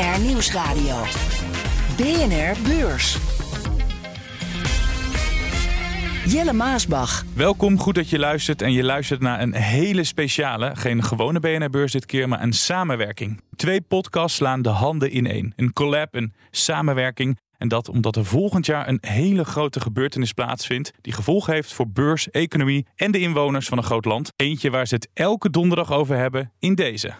BNR Nieuwsradio. BNR Beurs. Jelle Maasbach. Welkom, goed dat je luistert. En je luistert naar een hele speciale, geen gewone BNR-beurs dit keer, maar een samenwerking. Twee podcasts slaan de handen in één. Een collab, een samenwerking. En dat omdat er volgend jaar een hele grote gebeurtenis plaatsvindt. Die gevolgen heeft voor beurs, economie en de inwoners van een groot land. Eentje waar ze het elke donderdag over hebben in deze.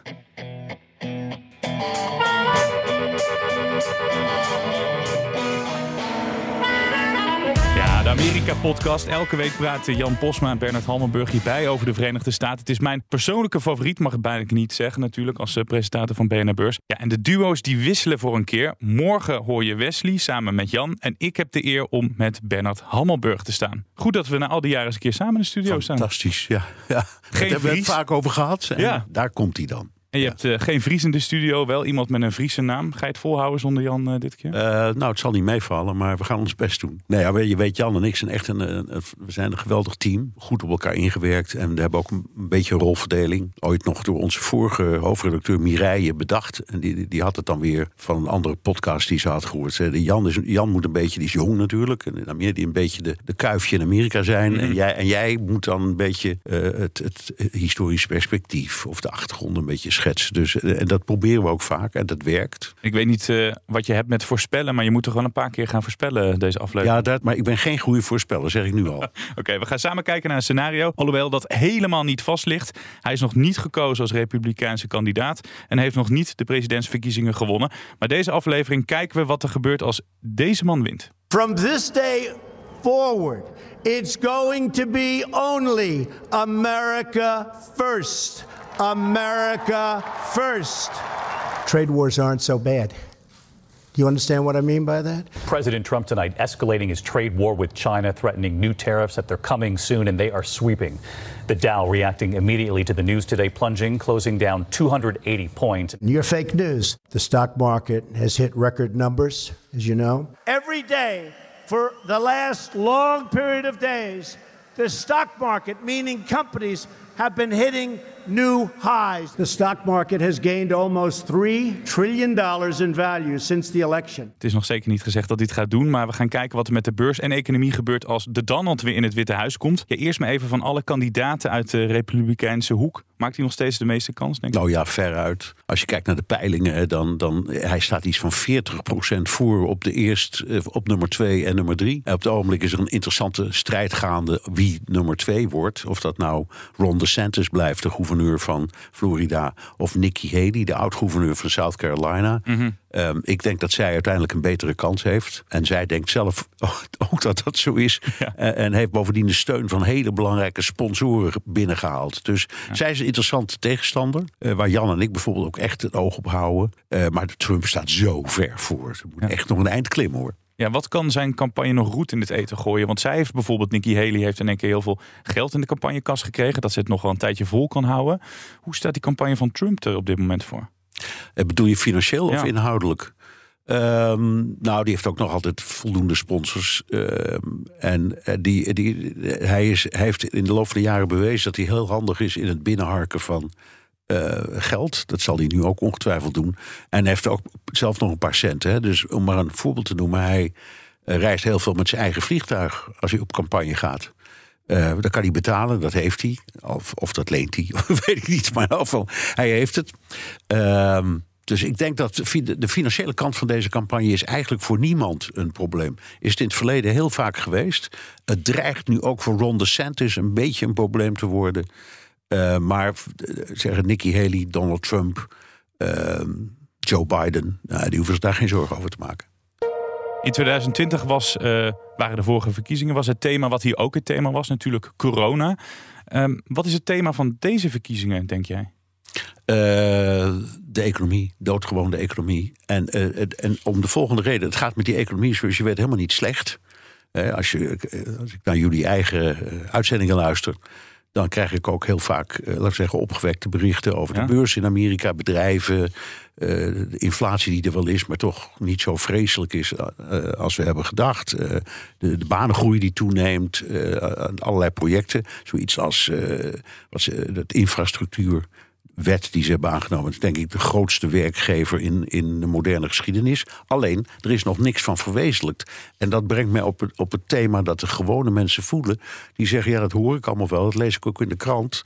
Amerika-podcast. Elke week praten Jan Posma en Bernard Hammelburg hierbij over de Verenigde Staten. Het is mijn persoonlijke favoriet, mag ik bijna niet zeggen natuurlijk, als eh, presentator van BNR Beurs. Ja, en de duo's die wisselen voor een keer. Morgen hoor je Wesley samen met Jan. En ik heb de eer om met Bernard Hammelburg te staan. Goed dat we na al die jaren eens een keer samen in de studio staan. Fantastisch, ja. ja. Geen Daar hebben we het vaak over gehad. En Ja. Daar komt hij dan. En je hebt eh, geen Fries in de studio, wel iemand met een Friese naam. Ga je het volhouden zonder Jan eh, dit keer? Eh, nou, het zal niet meevallen, maar we gaan ons best doen. Nee, ja, je weet, Jan en ik zijn echt een, een- een- we zijn een geweldig team. Goed op elkaar ingewerkt. En we hebben ook een, beetje een rolverdeling. Ooit nog door onze vorige hoofdredacteur Mireille bedacht. En die, die- had het dan weer van een andere podcast die ze had gehoord. Ze zei, Jan, is, Jan moet een beetje, die is jong natuurlijk. En in Amerika die een beetje de, de kuifje in Amerika zijn. en, jij, en jij moet dan een beetje het, het historisch perspectief of de achtergrond een beetje schetsen. Dus, eh, en dat proberen we ook vaak en dat werkt. Ik weet niet eh, wat je hebt met voorspellen, maar je moet toch wel een paar keer gaan voorspellen deze aflevering. Ja, dat, maar ik ben geen goede voorspeller, zeg ik nu al. Oké, we gaan samen kijken naar een scenario. Alhoewel dat helemaal niet vast ligt. Hij is nog niet gekozen als republikeinse kandidaat. En heeft nog niet de presidentsverkiezingen gewonnen. Maar deze aflevering kijken we wat er gebeurt als deze man wint. From this day forward, it's going to be only America first. America first. Trade wars aren't so bad. Do you understand what I mean by that? President Trump tonight escalating his trade war with China, threatening new tariffs that they're coming soon, and they are sweeping. The Dow reacting immediately to the news today, plunging, closing down 280 points. Your fake news. The stock market has hit record numbers, as you know. Every day for the last long period of days, the stock market, meaning companies, have been hitting new highs. The stock market has gained almost $3 trillion in value since the election. Het is nog zeker niet gezegd dat hij het gaat doen. Maar we gaan kijken wat er met de beurs en economie gebeurt als de Donald weer in het Witte Huis komt. Ja, eerst maar even van alle kandidaten uit de republikeinse hoek. Maakt hij nog steeds de meeste kans, denk ik? Nou ja, veruit. Als je kijkt naar de peilingen, dan, dan hij staat iets van 40% voor op de eerst, eh, op nummer 2 en nummer 3. En op het ogenblik is er een interessante strijd gaande wie nummer 2 wordt. Of dat nou Ron DeSantis blijft, de gouverneur van Florida, of Nikki Haley, de oud-gouverneur van South Carolina. Ehm, ik denk dat zij uiteindelijk een betere kans heeft. En zij denkt zelf ook dat dat zo is. Eh, en heeft bovendien de steun van hele belangrijke sponsoren binnengehaald. Dus zij is een interessante tegenstander. eh, waar Jan en ik bijvoorbeeld ook echt het oog op houden. Eh, maar Trump staat zo ver voor. Er moet echt nog een eind klimmen hoor. Ja, wat kan zijn campagne nog roet in het eten gooien? Want zij heeft bijvoorbeeld, Nikki Haley heeft in één keer heel veel geld in de campagnekas gekregen. Dat ze het nog wel een tijdje vol kan houden. Hoe staat die campagne van Trump er op dit moment voor? Eh, bedoel je financieel Ja. of inhoudelijk? Ehm, nou, die heeft ook nog altijd voldoende sponsors. Ehm, en eh, die, die, hij, is, hij heeft in de loop van de jaren bewezen dat hij heel handig is in het binnenharken van eh, geld. Dat zal hij nu ook ongetwijfeld doen. En heeft ook zelf nog een paar centen. Hè. Dus om maar een voorbeeld te noemen, hij eh, reist heel veel met zijn eigen vliegtuig als hij op campagne gaat. Eh dat kan hij betalen, dat heeft hij. Of, of dat leent hij, weet ik niet. Maar in hij heeft het. Ehm, dus ik denk dat de financiële kant van deze campagne is eigenlijk voor niemand een probleem. Is het in het verleden heel vaak geweest. Het dreigt nu ook voor Ron DeSantis een beetje een probleem te worden. Eh, maar eh, zeggen Nikki Haley, Donald Trump, ehm, Joe Biden, nou, die hoeven zich daar geen zorgen over te maken. In 2020 was, uh, waren de vorige verkiezingen, was het thema wat hier ook het thema was, natuurlijk corona. Um, wat is het thema van deze verkiezingen, denk jij? Uh, de economie, doodgewoon de economie. En, uh, en om de volgende reden, het gaat met die economie, zoals je weet, helemaal niet slecht. als, je, als ik naar jullie eigen uitzendingen luister, dan krijg ik ook heel vaak, uh, laten we zeggen, opgewekte berichten over de beurs in Amerika, bedrijven, uh, de inflatie die er wel is, maar toch niet zo vreselijk is uh, als we hebben gedacht. de, de, banengroei die toeneemt, allerlei projecten, zoiets als wat ze, dat infrastructuur wet die ze hebben aangenomen. is denk ik de grootste werkgever in, in de moderne geschiedenis. Alleen, er is nog niks van verwezenlijkt. En dat brengt mij op het, op het thema dat de gewone mensen voelen. Die zeggen, ja, dat hoor ik allemaal wel. Dat lees ik ook in de krant.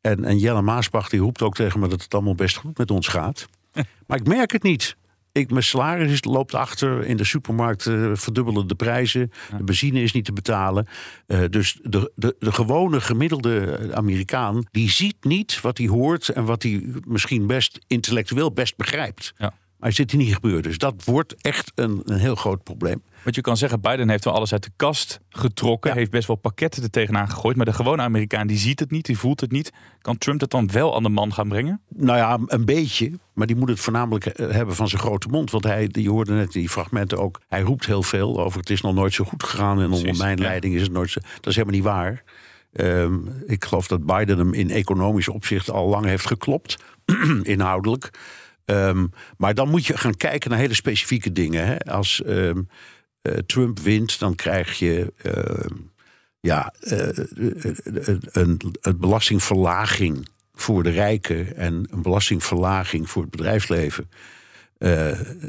En, en Jelle Maasbach die roept ook tegen me dat het allemaal best goed met ons gaat. Maar ik merk het niet. Ik, mijn salaris loopt achter. In de supermarkt uh, verdubbelen de prijzen. De benzine is niet te betalen. Uh, dus de, de, de gewone gemiddelde Amerikaan... die ziet niet wat hij hoort... en wat hij misschien best intellectueel best begrijpt. Ja. Maar het zit hier niet gebeurd. Dus dat wordt echt een, een heel groot probleem. Want je kan zeggen, Biden heeft wel alles uit de kast getrokken. Heeft best wel pakketten er tegenaan gegooid. Maar de gewone Amerikaan die ziet het niet, die voelt het niet. Kan Trump het dan wel aan de man gaan brengen? Nou ja, een beetje. Maar die moet het voornamelijk eh, hebben van zijn grote mond. Want hij, je hoorde net die fragmenten ook. Hij roept heel veel over het is nog nooit zo goed gegaan. En onder mijn leiding is het nooit zo. Dat is helemaal niet waar. Um, ik geloof dat Biden hem in economisch opzicht al lang heeft geklopt. inhoudelijk. Um, maar dan moet je gaan kijken naar hele specifieke dingen. Hè? Als um, uh, Trump wint, dan krijg je uh, ja, uh, een, een belastingverlaging voor de rijken en een belastingverlaging voor het bedrijfsleven.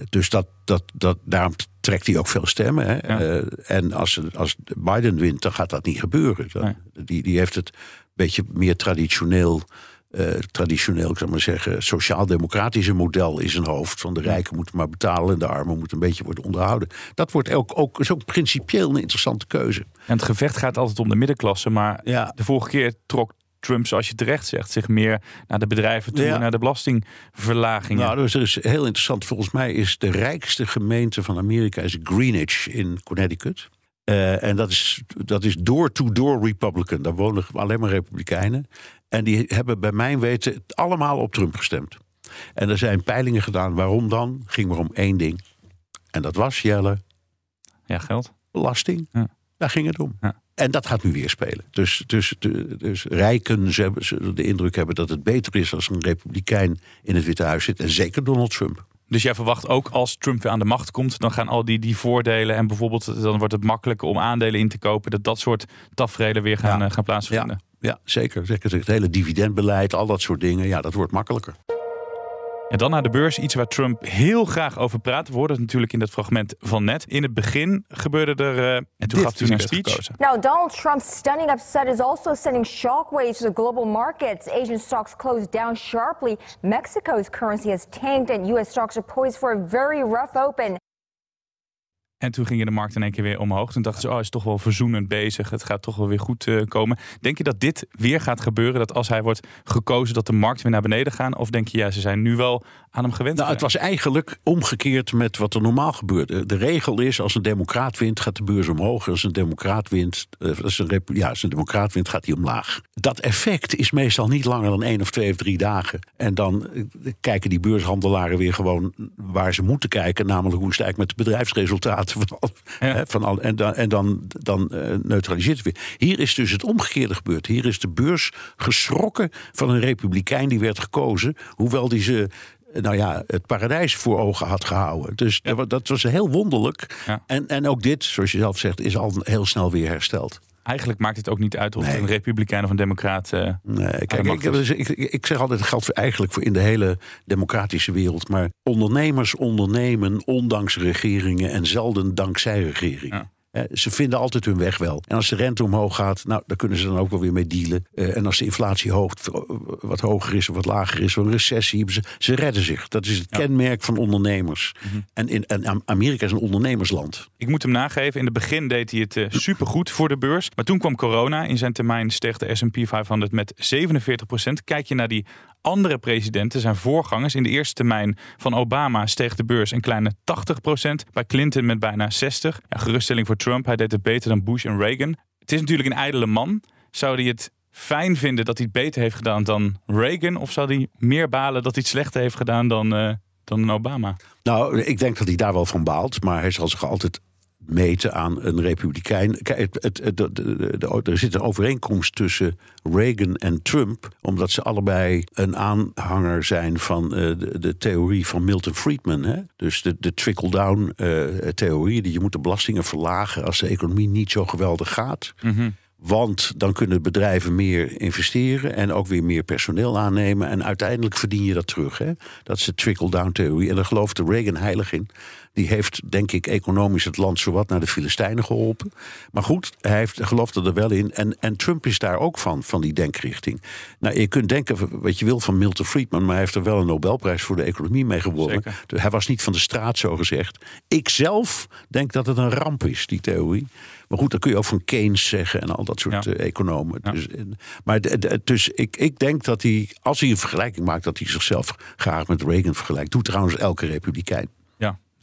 dus dat, dat, dat, daarom trekt hij ook veel stemmen. Hè? Ja. en als, als Biden wint, dan gaat dat niet gebeuren. Dan, nee. die, die heeft het een beetje meer traditioneel uh, traditioneel, ik zou maar zeggen, sociaal-democratische model in zijn hoofd. Van de rijken moeten maar betalen en de armen moeten een beetje worden onderhouden. Dat wordt ook, ook, is ook principieel een interessante keuze. En het gevecht gaat altijd om de middenklasse. Maar ja. de vorige keer trok Trump, zoals je terecht zegt, zich meer naar de bedrijven toe, ja. naar de belastingverlagingen. Nou, dus er is heel interessant. Volgens mij is de rijkste gemeente van Amerika is Greenwich in Connecticut. Uh, en dat is, dat is door-to-door Republican. Daar wonen alleen maar Republikeinen. En die hebben bij mijn weten allemaal op Trump gestemd. En er zijn peilingen gedaan. Waarom dan? Ging maar om één ding. En dat was, Jelle... Ja, geld. Belasting. Ja. Daar ging het om. Ja. En dat gaat nu weer spelen. Dus, dus, dus rijken hebben, de indruk hebben dat het beter is als een republikein in het Witte Huis zit. En zeker Donald Trump. Dus jij verwacht ook als Trump weer aan de macht komt, dan gaan al die, die voordelen en bijvoorbeeld dan wordt het makkelijker om aandelen in te kopen, dat dat soort tafereelen weer gaan, ja. uh, gaan plaatsvinden. Ja, ja, zeker. zeker. Het hele dividendbeleid, al dat soort dingen, ja, dat wordt makkelijker. En dan naar de beurs, iets waar Trump heel graag over praat. We hoorden het natuurlijk in dat fragment van net. In het begin gebeurde er, uh, en toen gaf hij een speech. Gekozen. Now, Donald Trump's stunning upset is also sending shockwaves to the global markets. Asian stocks closed down sharply. Mexico's currency has tanked and U.S. stocks are poised for a very rough open. En toen gingen de markt in één keer weer omhoog. Toen dachten ze, oh, is toch wel verzoenend bezig. Het gaat toch wel weer goed uh, komen. Denk je dat dit weer gaat gebeuren? Dat als hij wordt gekozen, dat de markt weer naar beneden gaan? Of denk je, ja, ze zijn nu wel aan hem gewend? Nou, het was eigenlijk omgekeerd met wat er normaal gebeurt. De regel is, als een democraat wint, gaat de beurs omhoog. Als een democraat wint, uh, als een, ja, als een democraat wint, gaat hij omlaag. Dat effect is meestal niet langer dan één of twee of drie dagen. En dan uh, kijken die beurshandelaren weer gewoon waar ze moeten kijken. Namelijk hoe stijgt met de bedrijfsresultaten van, al, ja. van al, en dan, en dan, dan uh, neutraliseert het weer. Hier is dus het omgekeerde gebeurd. Hier is de beurs geschrokken van een republikein die werd gekozen. Hoewel die ze nou ja, het paradijs voor ogen had gehouden. Dus ja. dat was heel wonderlijk. Ja. En, en ook dit, zoals je zelf zegt, is al heel snel weer hersteld. Eigenlijk maakt het ook niet uit of nee. het een republikein of een democraat uh, nee, kijk, ik, ik, ik, zeg altijd, het geldt eigenlijk voor in de hele democratische wereld. Maar ondernemers ondernemen ondanks regeringen en zelden dankzij regeringen. Ja. Ze vinden altijd hun weg wel. En als de rente omhoog gaat, nou, daar kunnen ze dan ook wel weer mee dealen. Uh, en als de inflatie hoog, wat hoger is of wat lager is, of een recessie, ze, ze redden zich. Dat is het ja. kenmerk van ondernemers. Mm -hmm. en, in, en Amerika is een ondernemersland. Ik moet hem nageven, in het begin deed hij het uh, supergoed voor de beurs. Maar toen kwam corona. In zijn termijn steeg de S&P 500 met 47% Kijk je naar die andere presidenten, zijn voorgangers. In de eerste termijn van Obama steeg de beurs een kleine 80%. Bij Clinton met bijna 60%. Ja, geruststelling voor Trump, hij deed het beter dan Bush en Reagan. Het is natuurlijk een ijdele man. Zou hij het fijn vinden dat hij het beter heeft gedaan dan Reagan? Of zou hij meer balen dat hij het slechter heeft gedaan dan, uh, dan Obama? Nou, ik denk dat hij daar wel van baalt. Maar hij zal zich altijd meten aan een republikein. Kijk, het, het, de, er zit een overeenkomst tussen Reagan en Trump, omdat ze allebei een aanhanger zijn van uh, de, theorie van Milton Friedman. Hè? Dus de, de trickle-down uh, theorie, die je moet de belastingen verlagen als de economie niet zo geweldig gaat. Mm want dan kunnen bedrijven meer investeren en ook weer meer personeel aannemen. En uiteindelijk verdien je dat terug. Hè? Dat is de trickle-down theorie. En daar gelooft de Reagan heilig in. Die heeft, denk ik, economisch het land zowat naar de Filistijnen geholpen. Maar goed, hij heeft, geloofde er wel in. En, en Trump is daar ook van, van die denkrichting. Nou, je kunt denken wat je wil van Milton Friedman... maar hij heeft er wel een Nobelprijs voor de economie mee gewonnen. Dus hij was niet van de straat, zo gezegd. Ik zelf denk dat het een ramp is, die theorie. Maar goed, dat kun je ook van Keynes zeggen en al dat soort eh, economen. Dus, maar dus ik, ik denk dat hij, als hij een vergelijking maakt, dat hij zichzelf graag met Reagan vergelijkt. Doet trouwens elke republikein.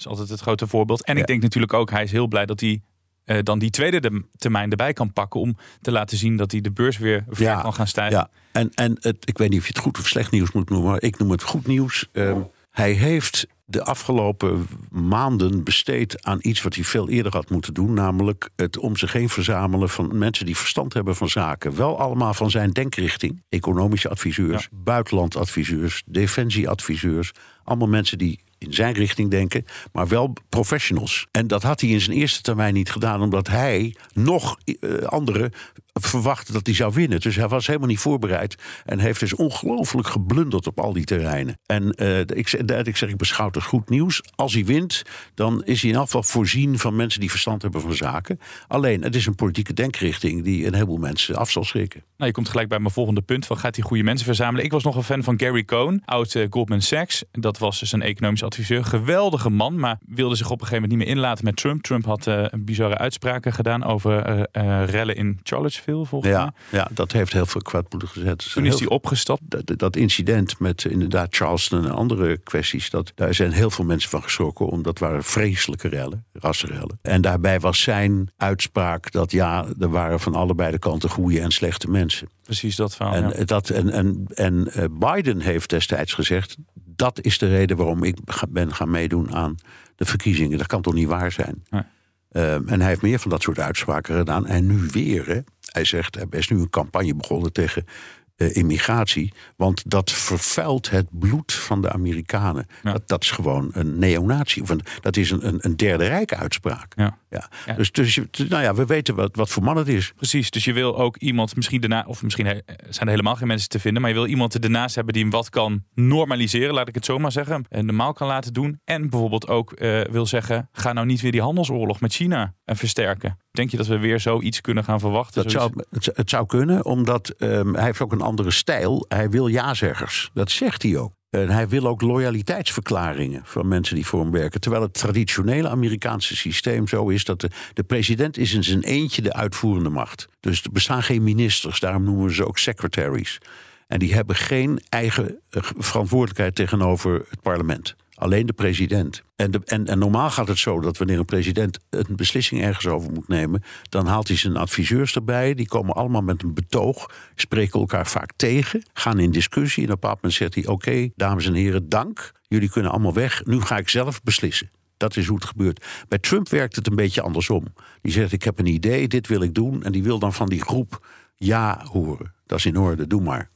Ja, is altijd het grote voorbeeld. En ik denk natuurlijk ook, hij is heel blij dat hij uh, dan die tweede termijn erbij kan pakken om te laten zien dat hij de beurs weer ver kan gaan stijgen. Ja, en, en het, ik weet niet of je het goed of slecht nieuws moet noemen, maar ik noem het goed nieuws. Uh, hij heeft de afgelopen maanden besteed aan iets wat hij veel eerder had moeten doen. Namelijk het om zich heen verzamelen van mensen die verstand hebben van zaken. Wel allemaal van zijn denkrichting. Economische adviseurs, buitenlandadviseurs, defensieadviseurs. Allemaal mensen die in zijn richting denken, maar wel professionals. En dat had hij in zijn eerste termijn niet gedaan, omdat hij nog uh, anderen verwachtte dat hij zou winnen. Dus hij was helemaal niet voorbereid en heeft dus ongelooflijk geblunderd op al die terreinen. En uh, ik, ik zeg, ik beschouw het als goed nieuws. Als hij wint, dan is hij in afval voorzien van mensen die verstand hebben van zaken. Alleen, het is een politieke denkrichting die een heleboel mensen af zal schrikken. Nou, je komt gelijk bij mijn volgende punt. Van gaat hij goede mensen verzamelen? Ik was nog een fan van Gary Cohn, oud uh, Goldman Sachs. Dat was dus een economisch adviseur. Geweldige man, maar wilde zich op een gegeven moment niet meer inlaten met Trump. Trump had uh, bizarre uitspraken gedaan over rellen in Charlottesville volgens ja, mij. Ja, dat heeft heel veel kwaadbloedig gezet. Toen is hij opgestapt. Dat, dat, incident met inderdaad Charleston en andere kwesties, dat, daar zijn heel veel mensen van geschrokken, omdat waren vreselijke rellen, rassenrellen. En daarbij was zijn uitspraak dat ja, er waren van allebei de kanten goede en slechte mensen. Precies dat verhaal. En, dat, en, en, en eh, Biden heeft destijds gezegd, dat is de reden waarom ik ben gaan meedoen aan de verkiezingen. Dat kan toch niet waar zijn? Nee. Um, en hij heeft meer van dat soort uitspraken gedaan. En nu weer. Hè. Hij zegt, er is nu een campagne begonnen tegen uh, immigratie. Want dat vervuilt het bloed van de Amerikanen. Ja. Dat, dat is gewoon een neonatie. Of een, dat is een, een, een derde rijk uitspraak. Ja. Ja. Dus, dus nou ja, we weten wat, wat voor man het is. Precies, dus je wil ook iemand misschien daarna, of misschien zijn er helemaal geen mensen te vinden, maar je wil iemand ernaast hebben die hem wat kan normaliseren, laat ik het zo maar zeggen, en normaal kan laten doen. En bijvoorbeeld ook uh, wil zeggen, ga nou niet weer die handelsoorlog met China en versterken. Denk je dat we weer zoiets kunnen gaan verwachten? Dat zou, het, het, zou kunnen, omdat um, hij heeft ook een andere stijl. Hij wil ja-zeggers. Dat zegt hij ook. En hij wil ook loyaliteitsverklaringen van mensen die voor hem werken. Terwijl het traditionele Amerikaanse systeem zo is dat de, de president is in zijn eentje de uitvoerende macht. Dus er bestaan geen ministers, daarom noemen we ze ook secretaries. En die hebben geen eigen eh, verantwoordelijkheid tegenover het parlement. Alleen de president. En, en, en, normaal gaat het zo dat wanneer een president een beslissing ergens over moet nemen, dan haalt hij zijn adviseurs erbij. Die komen allemaal met een betoog, spreken elkaar vaak tegen, gaan in discussie. En op een bepaald moment zegt hij: Oké, dames en heren, dank. Jullie kunnen allemaal weg. Nu ga ik zelf beslissen. Dat is hoe het gebeurt. Bij Trump werkt het een beetje andersom. Die zegt: Ik heb een idee, dit wil ik doen. En die wil dan van die groep ja horen. Dat is in orde, doe maar.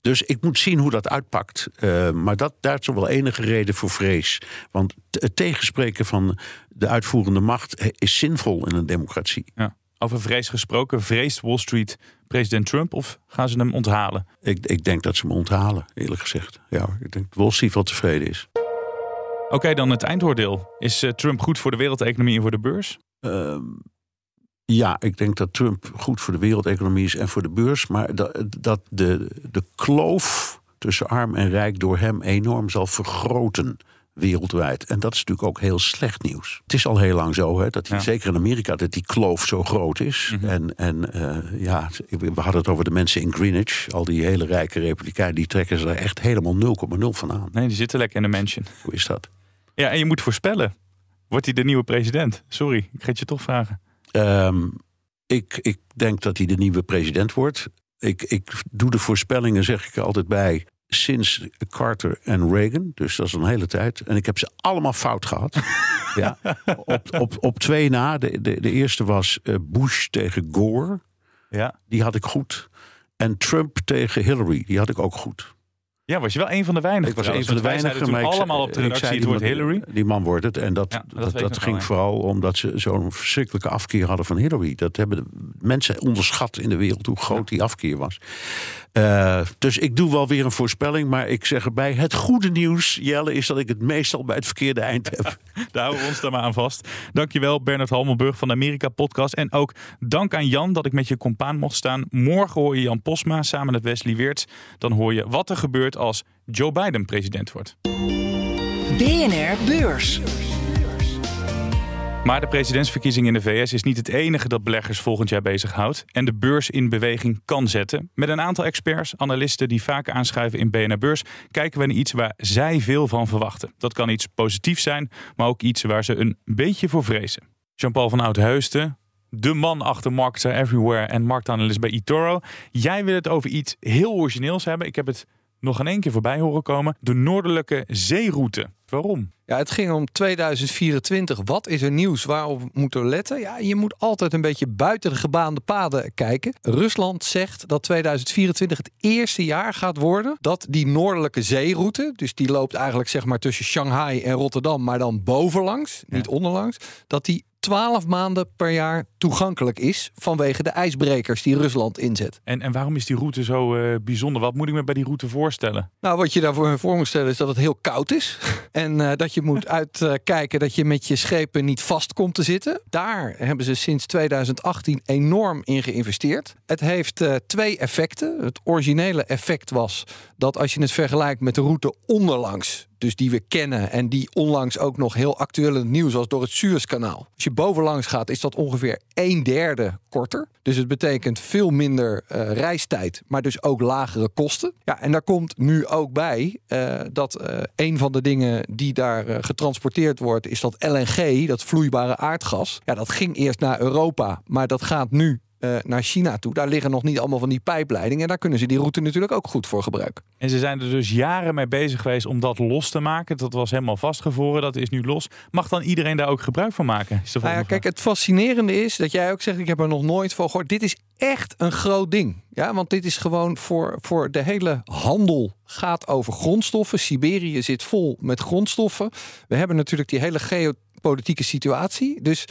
Dus ik moet zien hoe dat uitpakt. Uh, maar dat, daar is wel enige reden voor vrees. Want het tegenspreken van de uitvoerende macht is zinvol in een democratie. Ja. Over vrees gesproken, vreest Wall Street president Trump of gaan ze hem onthalen? Ik, ik denk dat ze hem onthalen, eerlijk gezegd. Ja, ik denk dat Wall Street wel tevreden is. Oké, okay, dan het eindoordeel. Is uh, Trump goed voor de wereldeconomie en voor de beurs? Uh, ja, ik denk dat Trump goed voor de wereldeconomie is en voor de beurs. Maar dat, dat de, de kloof tussen arm en rijk door hem enorm zal vergroten. wereldwijd. En dat is natuurlijk ook heel slecht nieuws. Het is al heel lang zo, hè, dat die, Ja. zeker in Amerika, dat die kloof zo groot is. En, en eh, ja, we hadden het over de mensen in Greenwich. Al die hele rijke republikeinen, die trekken ze er echt helemaal 0,0 van aan. Nee, die zitten lekker in de mansion. Hoe is dat? Ja, en je moet voorspellen. Wordt hij de nieuwe president? Sorry, ik ga het je toch vragen. Ehm, ik, ik denk dat hij de nieuwe president wordt. Ik, ik doe de voorspellingen, zeg ik er altijd bij, sinds Carter en Reagan. Dus dat is een hele tijd. En ik heb ze allemaal fout gehad. ja. op, op, op twee na. De, de, de eerste was eh, Bush tegen Gore. Ja. Die had ik goed. En Trump tegen Hillary. Die had ik ook goed. Ja, was je wel een van de weinigen. Ik was een van de weinigen. Maar allemaal op de redactie, het man- Hillary. Die man wordt het. En dat, Ja, dat dat, ging vooral omdat ze zo'n verschrikkelijke afkeer hadden van Hillary. Dat hebben de mensen onderschat in de wereld hoe groot die afkeer was. Eh, dus ik doe wel weer een voorspelling. Maar ik zeg erbij, het goede nieuws, Jelle, is dat ik het meestal bij het verkeerde eind heb. Daar houden we ons dan maar aan vast. Dankjewel Bernard Halmelburg van de Amerika Podcast. En ook dank aan Jan dat ik met je compaan mocht staan. Morgen hoor je Jan Posma samen met Wesley Weerts. Dan hoor je wat er gebeurt als Joe Biden president wordt. BNR Beurs. Maar de presidentsverkiezing in de VS is niet het enige dat beleggers volgend jaar bezighoudt en de beurs in beweging kan zetten. Met een aantal experts, analisten die vaak aanschuiven in BNR Beurs, kijken we naar iets waar zij veel van verwachten. Dat kan iets positiefs zijn, maar ook iets waar ze een beetje voor vrezen. Jean-Paul van Oudheusden, de man achter Marketer Everywhere en marktanalist bij eToro. Jij wil het over iets heel origineels hebben. Ik heb het nog in één keer voorbij horen komen. De noordelijke zeeroute. Waarom? Ja, het ging om 2024. Wat is er nieuws waarop we moeten letten? Ja, je moet altijd een beetje buiten de gebaande paden kijken. Rusland zegt dat 2024 het eerste jaar gaat worden dat die noordelijke zeeroute, dus die loopt eigenlijk zeg maar tussen Shanghai en Rotterdam, maar dan bovenlangs, niet onderlangs, dat die 12 maanden per jaar toegankelijk is vanwege de ijsbrekers die Rusland inzet. En, en waarom is die route zo eh, bijzonder? Wat moet ik me bij die route voorstellen? Nou, wat je daarvoor voor moet stellen is dat het heel koud is. En eh, dat je moet uitkijken dat je met je schepen niet vast komt te zitten. Daar hebben ze sinds 2018 enorm in geïnvesteerd. Het heeft eh, twee effecten. Het originele effect was dat als je het vergelijkt met de route onderlangs, dus die we kennen en die onlangs ook nog heel actueel in het nieuws was door het Suezkanaal. Als je bovenlangs gaat, is dat ongeveer een derde korter. Dus het betekent veel minder eh, reistijd, maar dus ook lagere kosten. Ja, en daar komt nu ook bij eh, dat eh, een van de dingen die daar getransporteerd wordt, is dat LNG, dat vloeibare aardgas. Ja, dat ging eerst naar Europa, maar dat gaat nu eh, naar China toe. Daar liggen nog niet allemaal van die pijpleidingen. En daar kunnen ze die route natuurlijk ook goed voor gebruiken. En ze zijn er dus jaren mee bezig geweest om dat los te maken. Dat was helemaal vastgevroren, dat is nu los. Mag dan iedereen daar ook gebruik van maken? Is Nou ja, kijk, het fascinerende is dat jij ook zegt: ik heb er nog nooit van gehoord. Dit is echt een groot ding. Ja, want dit is gewoon voor, voor de hele handel gaat over grondstoffen. Siberië zit vol met grondstoffen. We hebben natuurlijk die hele geopolitieke situatie. Dus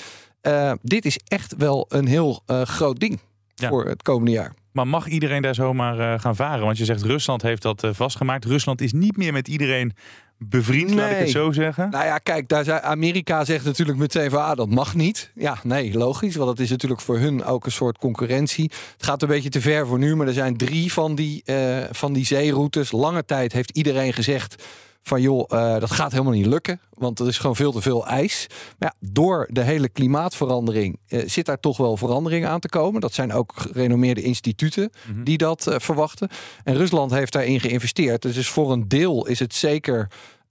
eh, dit is echt wel een heel eh, groot ding Ja. voor het komende jaar. Maar mag iedereen daar zomaar eh, gaan varen? Want je zegt Rusland heeft dat vastgemaakt. Rusland is niet meer met iedereen bevriend, laat ik het zo zeggen. Nou ja, kijk, daar zei, Amerika zegt natuurlijk meteen van ah, dat mag niet. Ja, nee, logisch, want dat is natuurlijk voor hun ook een soort concurrentie. Het gaat een beetje te ver voor nu, maar er zijn drie van die, van die zeeroutes. Lange tijd heeft iedereen gezegd van joh, eh, dat gaat helemaal niet lukken, want er is gewoon veel te veel ijs. Maar ja, door de hele klimaatverandering eh, zit daar toch wel verandering aan te komen. Dat zijn ook gerenommeerde instituten die dat eh, verwachten. En Rusland heeft daarin geïnvesteerd. Dus voor een deel is het zeker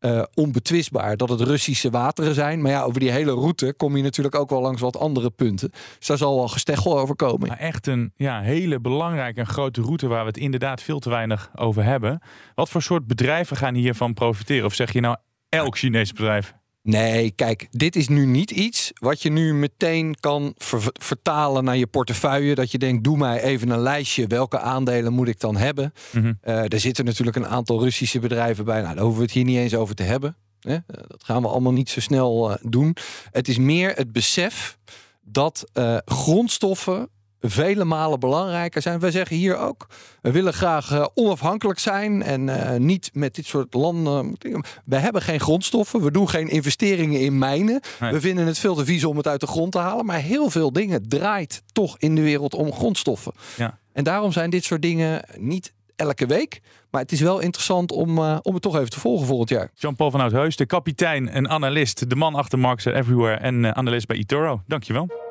eh, onbetwistbaar dat het Russische wateren zijn. Maar ja, over die hele route kom je natuurlijk ook wel langs wat andere punten. Dus daar zal wel gesteggel over komen. Maar echt een ja, hele belangrijke en grote route waar we het inderdaad veel te weinig over hebben. Wat voor soort bedrijven gaan hiervan profiteren? Of zeg je nou elk Chinees bedrijf? Nee, kijk, dit is nu niet iets wat je nu meteen kan ver- vertalen naar je portefeuille. Dat je denkt, doe mij even een lijstje. Welke aandelen moet ik dan hebben? Eh, er zitten natuurlijk een aantal Russische bedrijven bij. Nou, daar hoeven we het hier niet eens over te hebben. Hè? Eh, dat gaan we allemaal niet zo snel eh, doen. Het is meer het besef dat grondstoffen vele malen belangrijker zijn. Wij zeggen hier ook, we willen graag eh, onafhankelijk zijn en eh, niet met dit soort landen. We hebben geen grondstoffen, we doen geen investeringen in mijnen. Nee. We vinden het veel te vies om het uit de grond te halen, maar heel veel dingen draait toch in de wereld om grondstoffen. Ja. En daarom zijn dit soort dingen niet elke week. Maar het is wel interessant om, uh, om het toch even te volgen volgend jaar. Jean-Paul van Oudheus, de kapitein en analist. De man achter Marks Everywhere en analist bij eToro. Dankjewel.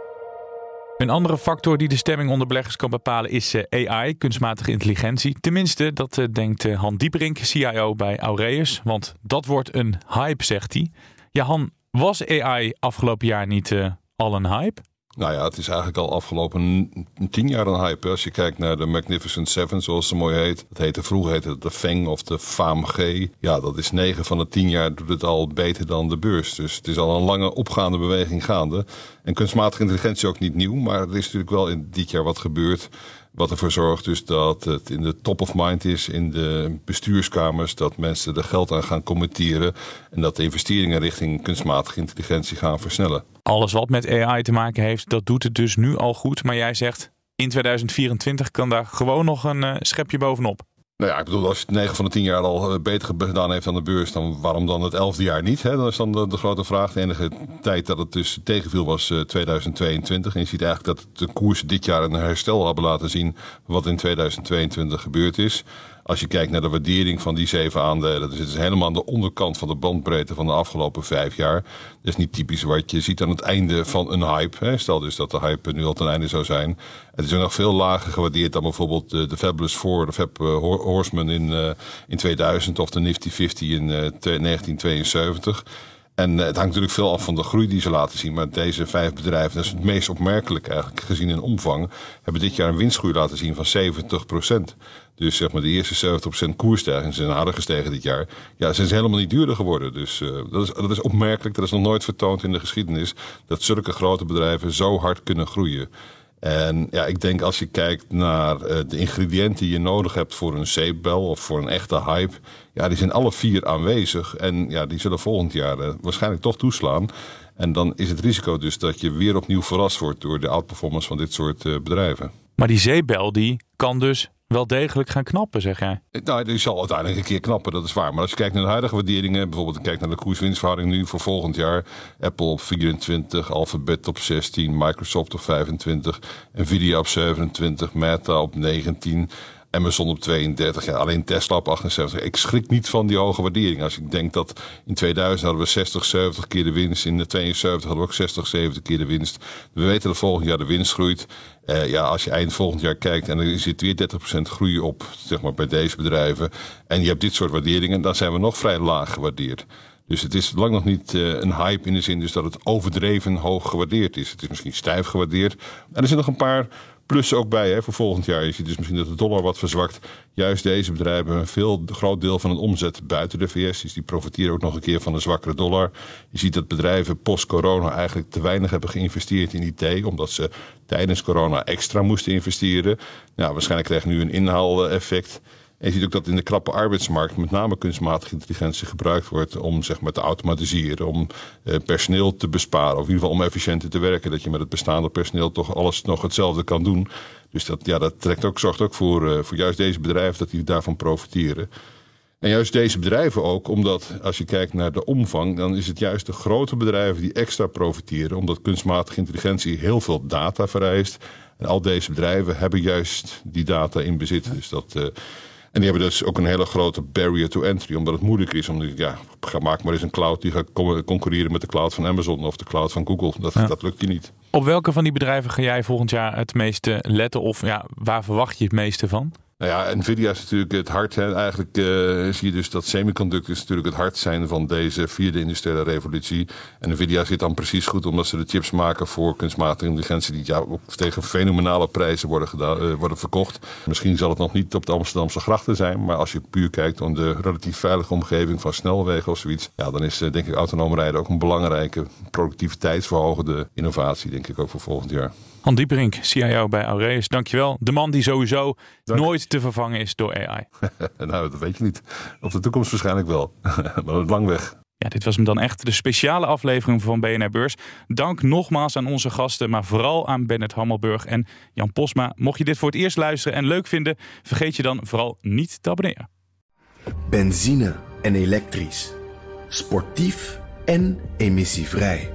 Een andere factor die de stemming onder beleggers kan bepalen is eh, AI, kunstmatige intelligentie. Tenminste, dat eh, denkt eh, Han Dieperink, CIO bij Aureus. Want dat wordt een hype, zegt hij. Ja, Han, was AI afgelopen jaar niet al een hype? Nou ja, het is eigenlijk al afgelopen tien jaar een hype. Als je kijkt naar de Magnificent Seven, zoals ze mooi heet. Dat heette vroeger heette het de FANG of de FAMG. Ja, dat is negen van de tien jaar doet het al beter dan de beurs. Dus het is al een lange opgaande beweging gaande. En kunstmatige intelligentie ook niet nieuw. Maar er is natuurlijk wel in dit jaar wat gebeurd. Wat ervoor zorgt dus dat het in de top of mind is in de bestuurskamers. Dat mensen er geld aan gaan committeren. En dat de investeringen richting kunstmatige intelligentie gaan versnellen. Alles wat met AI te maken heeft, dat doet het dus nu al goed. Maar jij zegt in 2024 kan daar gewoon nog een uh, schepje bovenop. Nou ja, ik bedoel, als je het 9 van de 10 jaar al eh, beter gedaan heeft aan de beurs, dan waarom dan het 11e jaar niet? Hè? Dat is dan de, de, grote vraag. De enige tijd dat het dus tegenviel was uh, eh, 2022. En je ziet eigenlijk dat de koers dit jaar een herstel hebben laten zien wat in 2022 gebeurd is. Als je kijkt naar de waardering van die zeven aandelen, zitten ze helemaal aan de onderkant van de bandbreedte van de afgelopen vijf jaar. Dat is niet typisch wat je ziet aan het einde van een hype. Hè. Stel dus dat de hype nu al ten einde zou zijn. Het is nog veel lager gewaardeerd dan bijvoorbeeld de, de Fabulous Four, de uh, Horseman in, uh, in 2000 of de Nifty 50 in uh, 1972. En het hangt natuurlijk veel af van de groei die ze laten zien. Maar deze vijf bedrijven, dat is het meest opmerkelijk eigenlijk gezien in omvang, hebben dit jaar een winstgroei laten zien van 70 Dus zeg maar de eerste 70% koersstijging zijn harder gestegen dit jaar. Ja, ze zijn helemaal niet duurder geworden. Dus uh, dat, is, dat is opmerkelijk. Dat is nog nooit vertoond in de geschiedenis. Dat zulke grote bedrijven zo hard kunnen groeien. En ja, ik denk als je kijkt naar uh, de ingrediënten die je nodig hebt voor een zeepbel of voor een echte hype. Ja, die zijn alle vier aanwezig. En ja, die zullen volgend jaar uh, waarschijnlijk toch toeslaan. En dan is het risico dus dat je weer opnieuw verrast wordt door de outperformance van dit soort bedrijven. Maar die zeepbel die kan dus wel degelijk gaan knappen, zeg jij? Nou, die zal uiteindelijk een keer knappen, dat is waar. Maar als je kijkt naar de huidige waarderingen, bijvoorbeeld kijk naar de koerswinstverhouding nu voor volgend jaar. Apple op 24, Alphabet op 16, Microsoft op 25, Nvidia op 27, Meta op 19. Amazon op 32, ja, alleen Tesla op 78. Ik schrik niet van die hoge waardering. Als ik denk dat in 2000 hadden we 60, 70 keer de winst. In de 72 hadden we ook 60, 70 keer de winst. We weten dat volgend jaar de winst groeit. Uh, ja, als je eind volgend jaar kijkt en er zit weer 30% groei op zeg maar, bij deze bedrijven. En je hebt dit soort waarderingen, dan zijn we nog vrij laag gewaardeerd. Dus het is lang nog niet uh, een hype in de zin dus dat het overdreven hoog gewaardeerd is. Het is misschien stijf gewaardeerd. En er zijn nog een paar plus ook bij hè, voor volgend jaar. Je ziet dus misschien dat de dollar wat verzwakt. Juist deze bedrijven een veel groot deel van hun omzet buiten de VS. Dus die profiteren ook nog een keer van een zwakkere dollar. Je ziet dat bedrijven post-corona eigenlijk te weinig hebben geïnvesteerd in IT. Omdat ze tijdens corona extra moesten investeren. Nou, waarschijnlijk krijgen nu een inhaaleffect. En je ziet ook dat in de krappe arbeidsmarkt met name kunstmatige intelligentie gebruikt wordt om zeg maar, te automatiseren, om eh, personeel te besparen, of in ieder geval om efficiënter te werken. Dat je met het bestaande personeel toch alles nog hetzelfde kan doen. Dus dat, ja, dat trekt ook, zorgt ook voor, uh, voor juist deze bedrijven dat die daarvan profiteren. En juist deze bedrijven ook, omdat als je kijkt naar de omvang, dan is het juist de grote bedrijven die extra profiteren, omdat kunstmatige intelligentie heel veel data vereist. En al deze bedrijven hebben juist die data in bezit. Dus dat. Uh, en die hebben dus ook een hele grote barrier to entry, omdat het moeilijk is. Om, ja, maak maar eens een cloud die gaat concurreren met de cloud van Amazon of de cloud van Google. Dat, dat lukt je niet. Op welke van die bedrijven ga jij volgend jaar het meeste letten? Of ja, waar verwacht je het meeste van? Nou ja, Nvidia is natuurlijk het hart. Hè. Eigenlijk uh, zie je dus dat semiconductors natuurlijk het hart zijn van deze vierde industriële revolutie. En Nvidia zit dan precies goed omdat ze de chips maken voor kunstmatige intelligentie die ook tegen fenomenale prijzen worden, uh, worden verkocht. Misschien zal het nog niet op de Amsterdamse grachten zijn, maar als je puur kijkt om de relatief veilige omgeving van snelwegen of zoiets, ja, dan is uh, denk ik autonoom rijden ook een belangrijke productiviteitsverhogende innovatie, denk ik ook voor volgend jaar. Han Dieperink, CIO bij Aureus. Dankjewel. De man die sowieso nooit te vervangen is door AI. nou, dat weet je niet. Op de toekomst waarschijnlijk wel. maar lang weg. Ja, dit was hem dan echt de speciale aflevering van BNR Beurs. Dank nogmaals aan onze gasten, maar vooral aan Bennett Hammelburg en Jan Posma. Mocht je dit voor het eerst luisteren en leuk vinden, vergeet je dan vooral niet te abonneren. Benzine en elektrisch. Sportief en emissievrij.